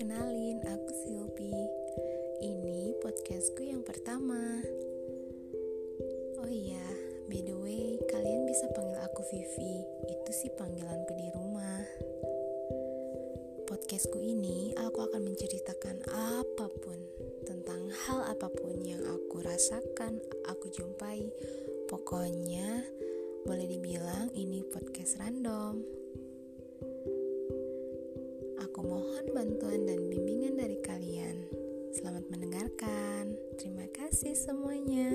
Kenalin aku Silpi. Ini podcastku yang pertama. Oh iya, by the way, kalian bisa panggil aku Vivi. Itu sih panggilanku di rumah. Podcastku ini aku akan menceritakan apa pun tentang hal apa pun yang aku rasakan, aku jumpai. Pokoknya boleh dibilang ini podcast random. Aku mohon bantuan dan bimbingan dari kalian. Selamat mendengarkan. Terima kasih semuanya.